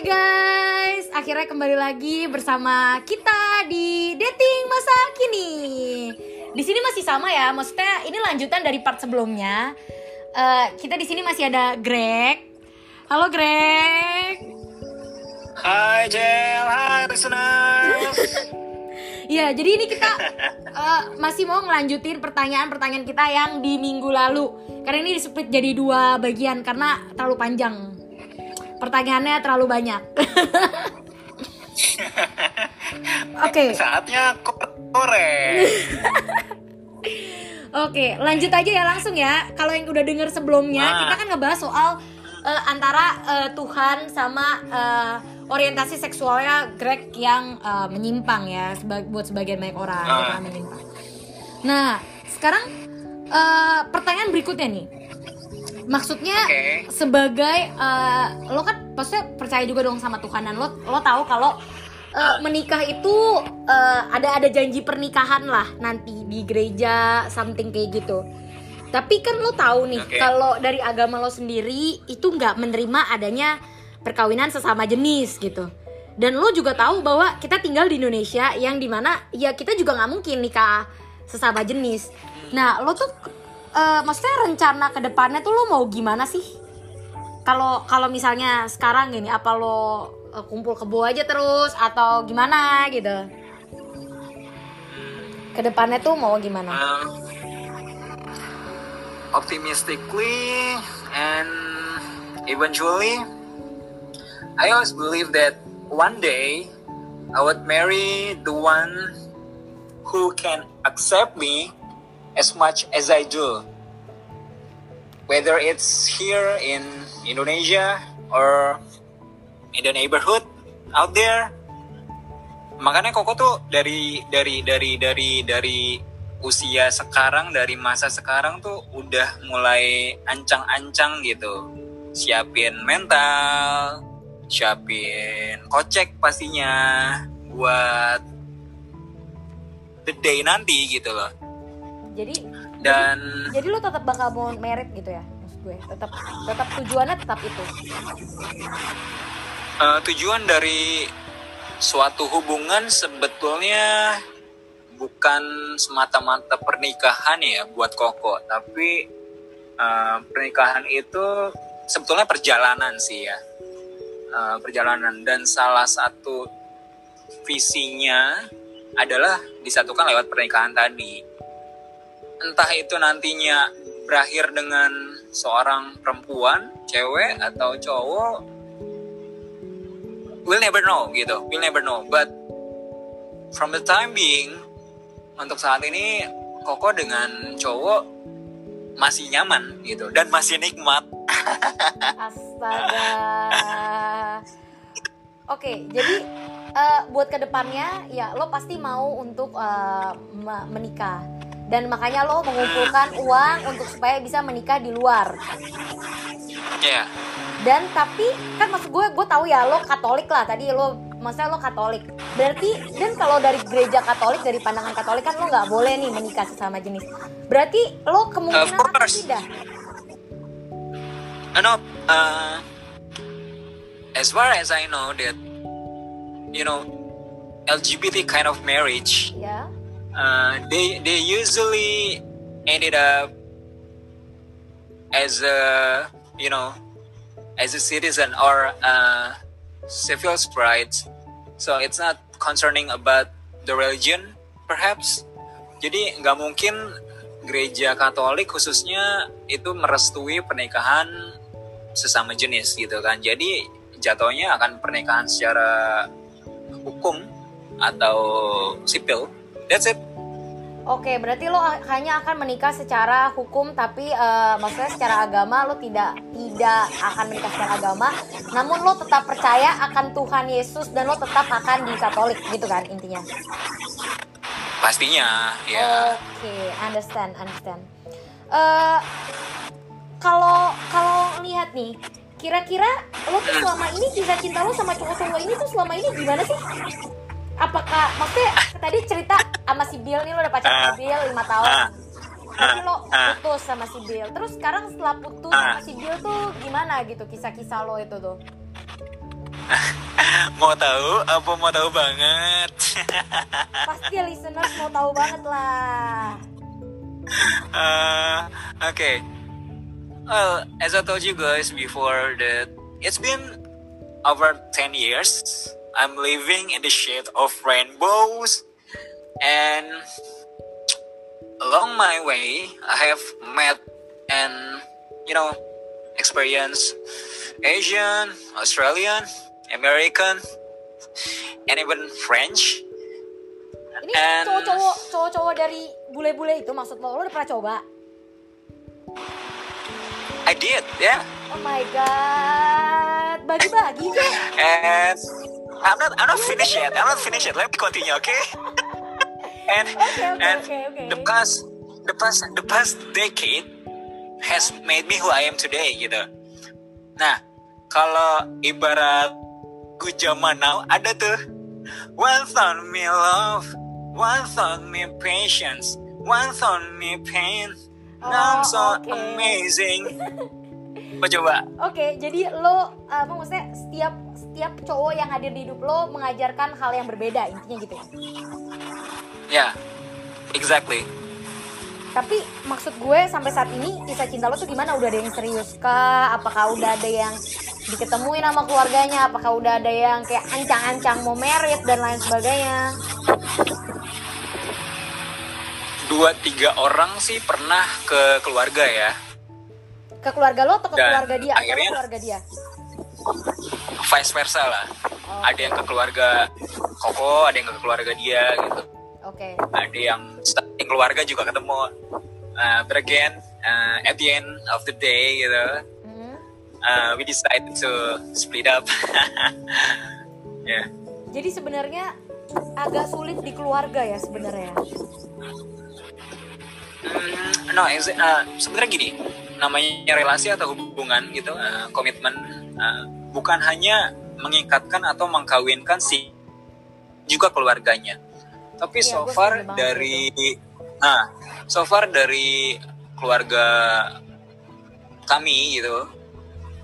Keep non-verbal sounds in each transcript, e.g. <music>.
Hai guys, akhirnya kembali lagi bersama kita di dating masa kini. Di sini masih sama ya, maksudnya ini lanjutan dari part sebelumnya. Eh, kita di sini masih ada Greg. Halo Greg. Hai Jel, hai listeners. <laughs> Iya, jadi ini kita eh, masih mau ngelanjutin pertanyaan-pertanyaan kita yang di minggu lalu. Karena ini split jadi dua bagian karena terlalu panjang. Pertanyaannya terlalu banyak. <laughs> Oke. Saatnya kore. <laughs> Oke, lanjut aja ya langsung ya. Kalau yang udah denger sebelumnya, Ah. kita kan ngebahas soal eh, antara eh, Tuhan sama eh, orientasi seksualnya Greg yang eh, menyimpang ya, seba- buat sebagian banyak orang Ah. yang menyimpang. Nah, sekarang eh, pertanyaan berikutnya nih. Maksudnya Oke. sebagai eh, lo kan pasti percaya juga dong sama Tuhan dan lo lo tahu kalau eh, menikah itu eh, ada ada janji pernikahan lah nanti di gereja something kayak gitu. Tapi kan lo tahu nih Oke. kalau dari agama lo sendiri itu nggak menerima adanya perkawinan sesama jenis gitu. Dan lo juga tahu bahwa kita tinggal di Indonesia yang di mana ya kita juga nggak mungkin nikah sesama jenis. Nah lo tuh eh, maksudnya rencana ke depannya tuh lo mau gimana sih? Kalau kalau misalnya sekarang gini apa lo eh, kumpul kebo aja terus atau gimana gitu? Ke depannya tuh mau gimana? Um, optimistically and eventually, I always believe that one day I would marry the one who can accept me as much as I do. Whether it's here in Indonesia or in the neighborhood out there. Makanya Koko tuh dari dari dari dari dari usia sekarang dari masa sekarang tuh udah mulai ancang-ancang gitu. Siapin mental, siapin kocek pastinya buat the day nanti gitu loh. Jadi Dan jadi lo tetap bakal mau merit gitu ya maksud gue. Tetap tetap tujuannya tetap itu. Eh, tujuan dari suatu hubungan sebetulnya bukan semata-mata pernikahan ya buat Koko, tapi eh, pernikahan itu sebetulnya perjalanan sih ya, Eh, perjalanan dan salah satu visinya adalah disatukan lewat pernikahan tadi. Entah itu nantinya berakhir dengan seorang perempuan, cewek atau cowok, we'll never know gitu. We'll never know. But from the time being untuk saat ini Koko dengan cowok masih nyaman gitu. Dan masih nikmat. <laughs> Astaga. Oke jadi eh, buat ke depannya ya lo pasti mau untuk me- menikah dan makanya lo mengumpulkan uang untuk supaya bisa menikah di luar. Ya dan tapi kan maksud gue gue tahu ya lo Katolik lah. Tadi lo maksudnya lo Katolik. Berarti dan kalau dari gereja Katolik dari pandangan Katolik kan lo nggak boleh nih menikah sesama jenis. Berarti lo kemungkinan Of akan tidak? Uh, no uh, as far as I know that you know LGBT kind of marriage ya uh, they they usually ended up as a you know as a citizen or a civil rights. So it's not concerning about the religion perhaps. Jadi nggak mungkin gereja Katolik khususnya itu merestui pernikahan sesama jenis gitu kan. Jadi jatuhnya akan pernikahan secara hukum atau sipil that's it Oke, berarti lo hanya akan menikah secara hukum tapi eh, maksudnya secara agama lo tidak tidak akan menikah secara agama, namun lo tetap percaya akan Tuhan Yesus dan lo tetap akan di Katolik gitu kan intinya. pastinya ya Oke, understand, understand. Eh, Kalau kalau lihat nih, kira-kira lo tuh selama ini kisah cinta lo sama cowok-cowok ini tuh selama ini gimana sih? Apakah maksudnya tadi cerita sama si Bill nih lo udah pacaran sama Bill 5 tahun. Ah. Tapi lo Ah. putus sama si Bill. Terus sekarang setelah putus Ah. sama si Bill tuh gimana gitu kisah-kisah lo itu tuh? <laughs> mau tahu apa mau tahu banget <laughs> Pasti listeners mau tahu banget lah. Uh, okay. Well, as I told you guys before that it's been over 10 years. I'm living in the shade of rainbows and along my way I have met and you know experienced Asian, Australian, American, and even French. Ini And- cowok-cowok cowok-cowok dari bule-bule itu maksud lo, lo udah pernah coba? I did, yeah. Oh my god, bagi-bagi. And I'm not I'm not finished yet. I'm not finished yet. Let me continue, okay? And Okay, okay, and okay, okay. the past the past the past decade has made me who I am today gitu. Nah, kalau ibarat ku zaman now ada tuh one thought me love, one thought me patience, one thought me pain. Now I'm so Oh, oke. amazing. <laughs> Mau coba? Oke, jadi lo apa maksudnya setiap setiap cowok yang hadir di hidup lo mengajarkan hal yang berbeda intinya gitu ya. Ya, exactly. Tapi maksud gue sampai saat ini kisah cinta lo tuh gimana? Udah ada yang serius kah? Apakah udah ada yang diketemuin sama keluarganya? Apakah udah ada yang kayak ancang-ancang mau merit dan lain sebagainya? dua tiga orang sih pernah ke keluarga ya Ke keluarga lo atau ke Dan keluarga dia? Akhirnya- ke keluarga dia? vice versa lah Oh, ada yang ke keluarga koko ada yang ke keluarga dia gitu Oke. ada yang starting keluarga juga ketemu Uh, but again uh, at the end of the day gitu Mhm. uh, we decided to split up <laughs> ya Jadi sebenarnya agak sulit di keluarga ya sebenarnya. Hmm, no uh, sebenarnya gini namanya relasi atau hubungan gitu uh, komitmen uh, bukan hanya mengikatkan atau mengkawinkan si juga keluarganya tapi Iya, so far dari nah so far dari keluarga kami gitu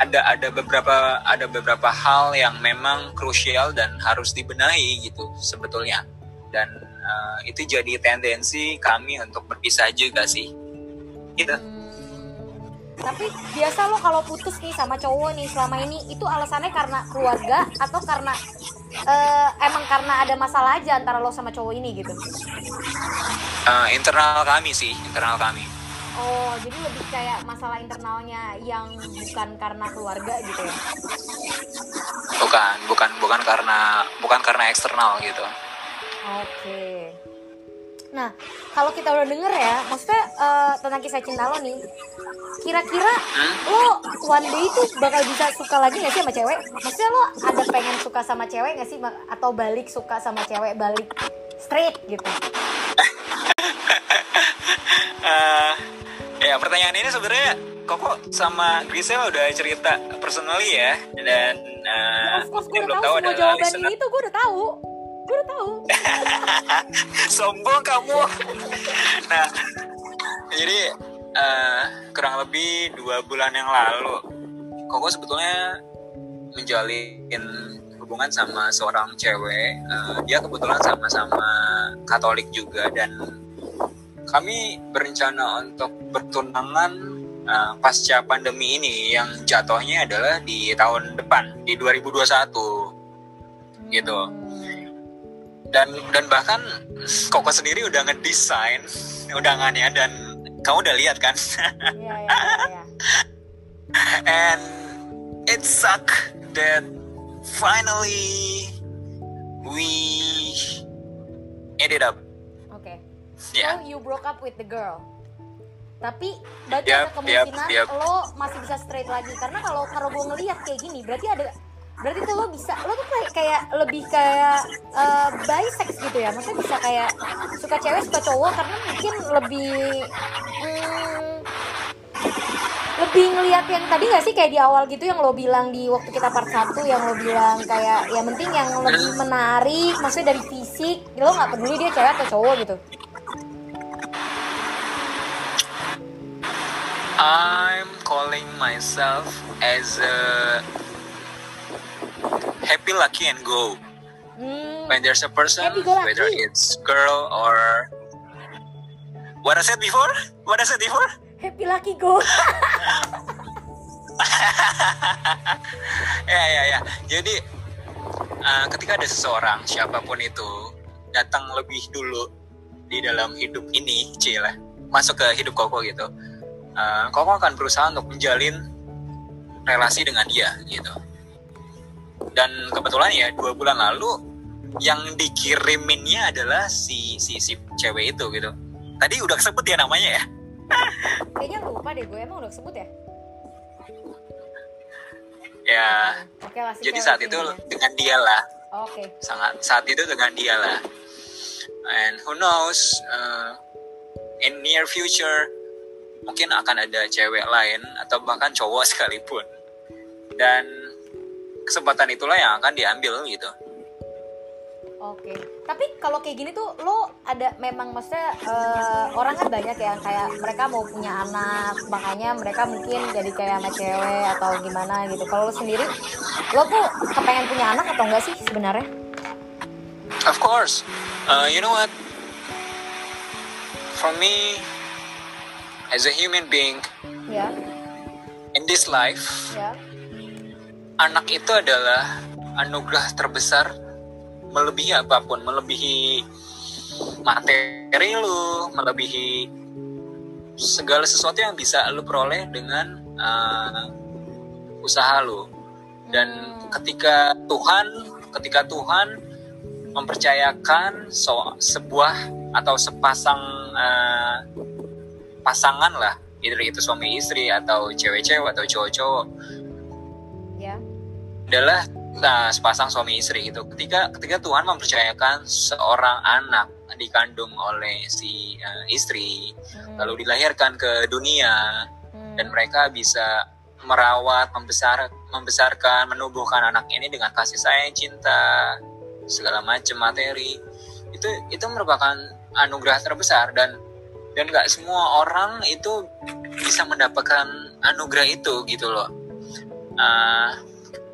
ada ada beberapa ada beberapa hal yang memang krusial dan harus dibenahi gitu sebetulnya. Dan uh, itu jadi tendensi kami untuk berpisah juga sih. Gitu. Hmm, tapi biasa lo kalau putus nih sama cowok nih selama ini itu alasannya karena keluarga atau karena eh, emang karena ada masalah aja antara lo sama cowok ini gitu? Uh, internal kami sih internal kami Oh, jadi lebih kayak masalah internalnya yang bukan karena keluarga gitu ya? bukan bukan bukan karena bukan karena eksternal gitu Oke. Nah, kalau kita udah denger ya, maksudnya eh, tentang kisah cinta lo nih, kira-kira lo one day itu bakal bisa suka lagi gak sih sama cewek? Maksudnya lo ada pengen suka sama cewek gak sih? Atau balik suka sama cewek, balik straight gitu? Eh, ya pertanyaan ini sebenarnya Koko sama Grisel udah cerita personally ya dan uh, of course, gue udah belum tahu tahu semua jawaban listener ini tuh gue udah tahu. Gue udah tahu. <laughs> sombong kamu. Nah jadi eh, kurang lebih dua bulan yang lalu Koko sebetulnya menjalin hubungan sama seorang cewek Eh, dia kebetulan sama-sama Katolik juga dan kami berencana untuk bertunangan eh, pasca pandemi ini yang jatuhnya adalah di tahun depan di 2021 gitu dan dan bahkan Koko sendiri udah ngedesain undangannya dan kamu udah lihat kan Iya, iya, iya. iya. <laughs> and it suck that finally we ended up Oke. ya So you broke up with the girl. Tapi berarti Yap, ada kemungkinan yap, yap. lo masih bisa straight lagi karena kalau kalau gue ngelihat kayak gini berarti ada berarti tuh lo bisa lo tuh kayak, kayak lebih kayak eh, bisex gitu ya? Maksudnya bisa kayak suka cewek suka cowok karena mungkin lebih hmm, lebih ngelihat yang tadi gak sih? Kayak di awal gitu yang lo bilang di waktu kita part 1 yang lo bilang kayak yang penting yang lebih menarik maksudnya dari fisik. Lo nggak peduli dia cewek atau cowok gitu? I'm calling myself as a happy lucky and go. Hmm, when there's a person Happy whether it's girl or what I said before? What I said before? Happy lucky go. ya ya ya jadi uh, ketika ada seseorang siapa pun itu datang lebih dulu di dalam hidup ini cila masuk ke hidup koko gitu uh, koko akan berusaha untuk menjalin relasi dengan dia gitu dan kebetulan ya dua bulan lalu yang dikiriminnya adalah si si si cewek itu gitu tadi udah sebut ya namanya ya <laughs> Kayaknya lupa deh gue emang udah sebut ya. ya Oke lah. si jadi saat itu ya. dengan dia lah Oke. sangat saat itu dengan dia lah and who knows uh, in near future mungkin akan ada cewek lain atau bahkan cowok <laughs> sekalipun dan kesempatan itulah yang akan diambil gitu Oke, tapi kalau kayak gini tuh lo ada memang maksudnya eh, orang kan banyak ya kayak mereka mau punya anak, makanya mereka mungkin jadi kayak sama cewek atau gimana gitu. Kalau lo sendiri, lo tuh kepengen punya anak atau enggak sih sebenarnya? of course uh, you know what for me as a human being Ya, in this life ya. Anak itu adalah anugerah terbesar melebihi apa pun, melebihi materi lu, melebihi segala sesuatu yang bisa lu peroleh dengan uh, usaha lu. Dan ketika Tuhan, ketika Tuhan mempercayakan so, sebuah atau sepasang uh, pasangan lah, either itu suami istri atau cewek-cewek atau cowok-cowok. Adalah nah, sepasang suami istri gitu. Ketika ketika Tuhan mempercayakan seorang anak dikandung oleh si uh, istri, Hmm, lalu dilahirkan ke dunia hmm, dan mereka bisa merawat, membesar, membesarkan, menumbuhkan anak ini dengan kasih sayang, cinta, segala macam materi. Itu itu merupakan anugerah terbesar dan dan nggak semua orang itu bisa mendapatkan anugerah itu gitu loh. Uh,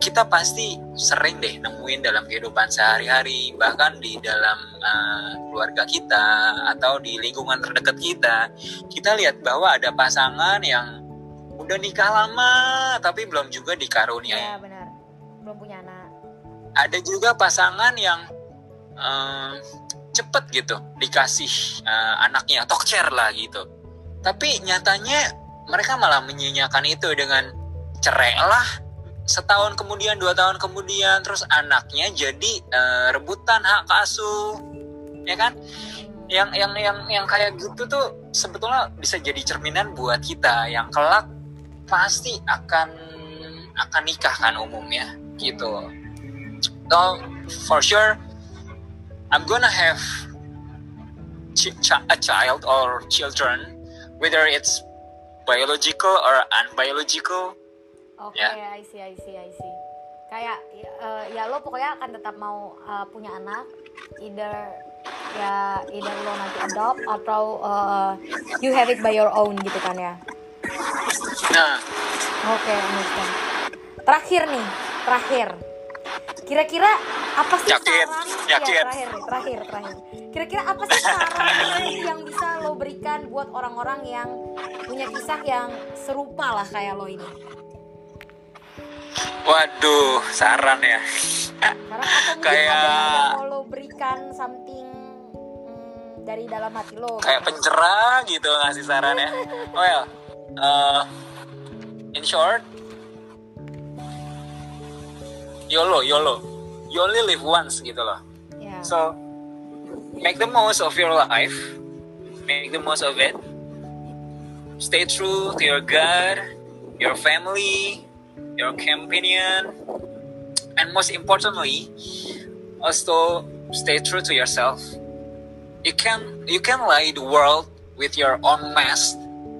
kita pasti sering deh nemuin dalam kehidupan sehari-hari bahkan di dalam uh, keluarga kita atau di lingkungan terdekat kita kita lihat bahwa ada pasangan yang udah nikah lama tapi belum juga Ya dikaruniai benar. Belum punya anak. ada juga pasangan yang uh, cepet gitu dikasih uh, anaknya tokcer lah gitu tapi nyatanya mereka malah menyanyiakan itu dengan cerai lah setahun kemudian dua tahun kemudian terus anaknya jadi eh, rebutan hak asuh. Ya kan? Yang yang yang yang kayak gitu tuh sebetulnya bisa jadi cerminan buat kita yang kelak pasti akan akan nikah kan umumnya gitu. So for sure I'm gonna have a child or children whether it's biological or unbiological Oke, Ya. I see, I see, I see. Kayak eh, ya lo pokoknya akan tetap mau eh, punya anak, either ya either lo nanti adopt atau eh, you have it by your own gitu kan ya. nah Oke, understand. Terakhir nih, terakhir. Kira-kira apa sih Yakin, saran? yakin. Ya, terakhir nih, terakhir, terakhir. Kira-kira apa sih saran <laughs> yang bisa lo berikan buat orang-orang yang punya kisah yang serupa lah kayak lo ini? Waduh saran ya. Kayak- ada yang mau lo berikan something hmm, dari dalam hati lo. kayak pencerah gitu ngasih saran ya. Well uh, in short YOLO YOLO. You only live once gitu loh. Ya. so make the most of your life. Make the most of it. Stay true to your God your family your companion. And most importantly also stay true to yourself. You can you can lie the world with your own mask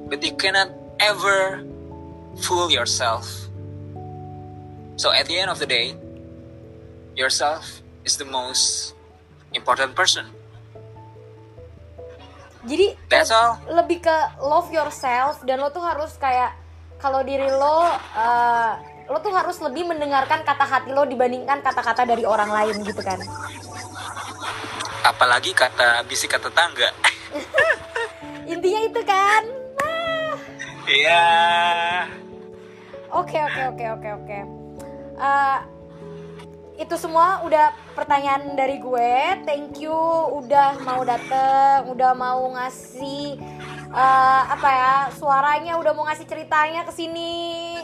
but you cannot ever fool yourself. So at the end of the day yourself is the most important person. Jadi that's all. lebih ke love yourself dan lo tuh harus kayak kalau diri lo uh, lo tuh harus lebih mendengarkan kata hati lo dibandingkan kata-kata dari orang lain gitu kan? Apalagi kata bisik kata tangga. <laughs> Intinya itu kan? Iya. Oke oke oke oke oke. Eh, itu semua udah pertanyaan dari gue. Thank you udah mau dateng udah mau ngasih eh, apa ya suaranya udah mau ngasih ceritanya ke sini.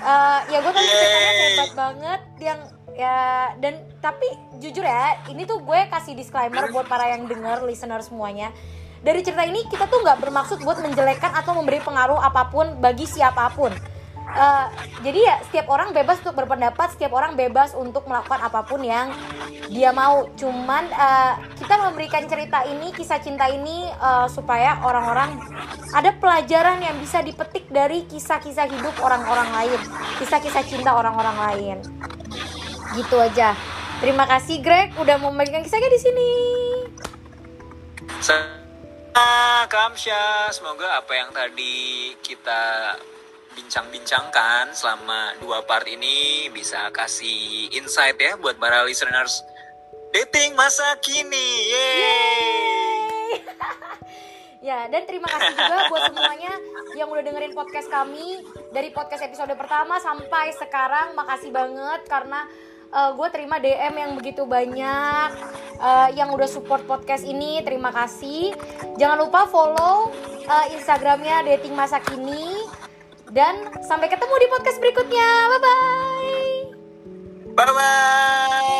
Eh, ya gue tadi ceritanya hebat banget yang ya dan tapi jujur ya ini tuh gue kasih disclaimer buat para yang denger listener semuanya. Dari cerita ini kita tuh nggak bermaksud buat menjelekkan atau memberi pengaruh apa pun bagi siapa pun Eh, jadi ya setiap orang bebas untuk berpendapat setiap orang bebas untuk melakukan apa pun yang dia mau. Cuman eh, kita memberikan cerita ini kisah cinta ini eh, supaya orang-orang ada pelajaran yang bisa dipetik dari kisah-kisah hidup orang-orang lain kisah-kisah cinta orang-orang lain. Gitu aja. Terima kasih Greg udah mau membagikan kisahnya di sini. Nah, Kamsha, semoga apa yang tadi kita bincang-bincangkan selama dua part ini bisa kasih insight ya buat para listeners dating masa kini. Yeay! <laughs> Ya, dan terima kasih juga buat semuanya yang udah dengerin podcast kami dari podcast episode pertama sampai sekarang. Makasih banget karena gue terima DM yang begitu banyak eh, yang udah support podcast ini. Terima kasih. Jangan lupa follow eh, Instagramnya Dating Masa Kini. Dan sampai ketemu di podcast berikutnya. Bye bye. Bye bye.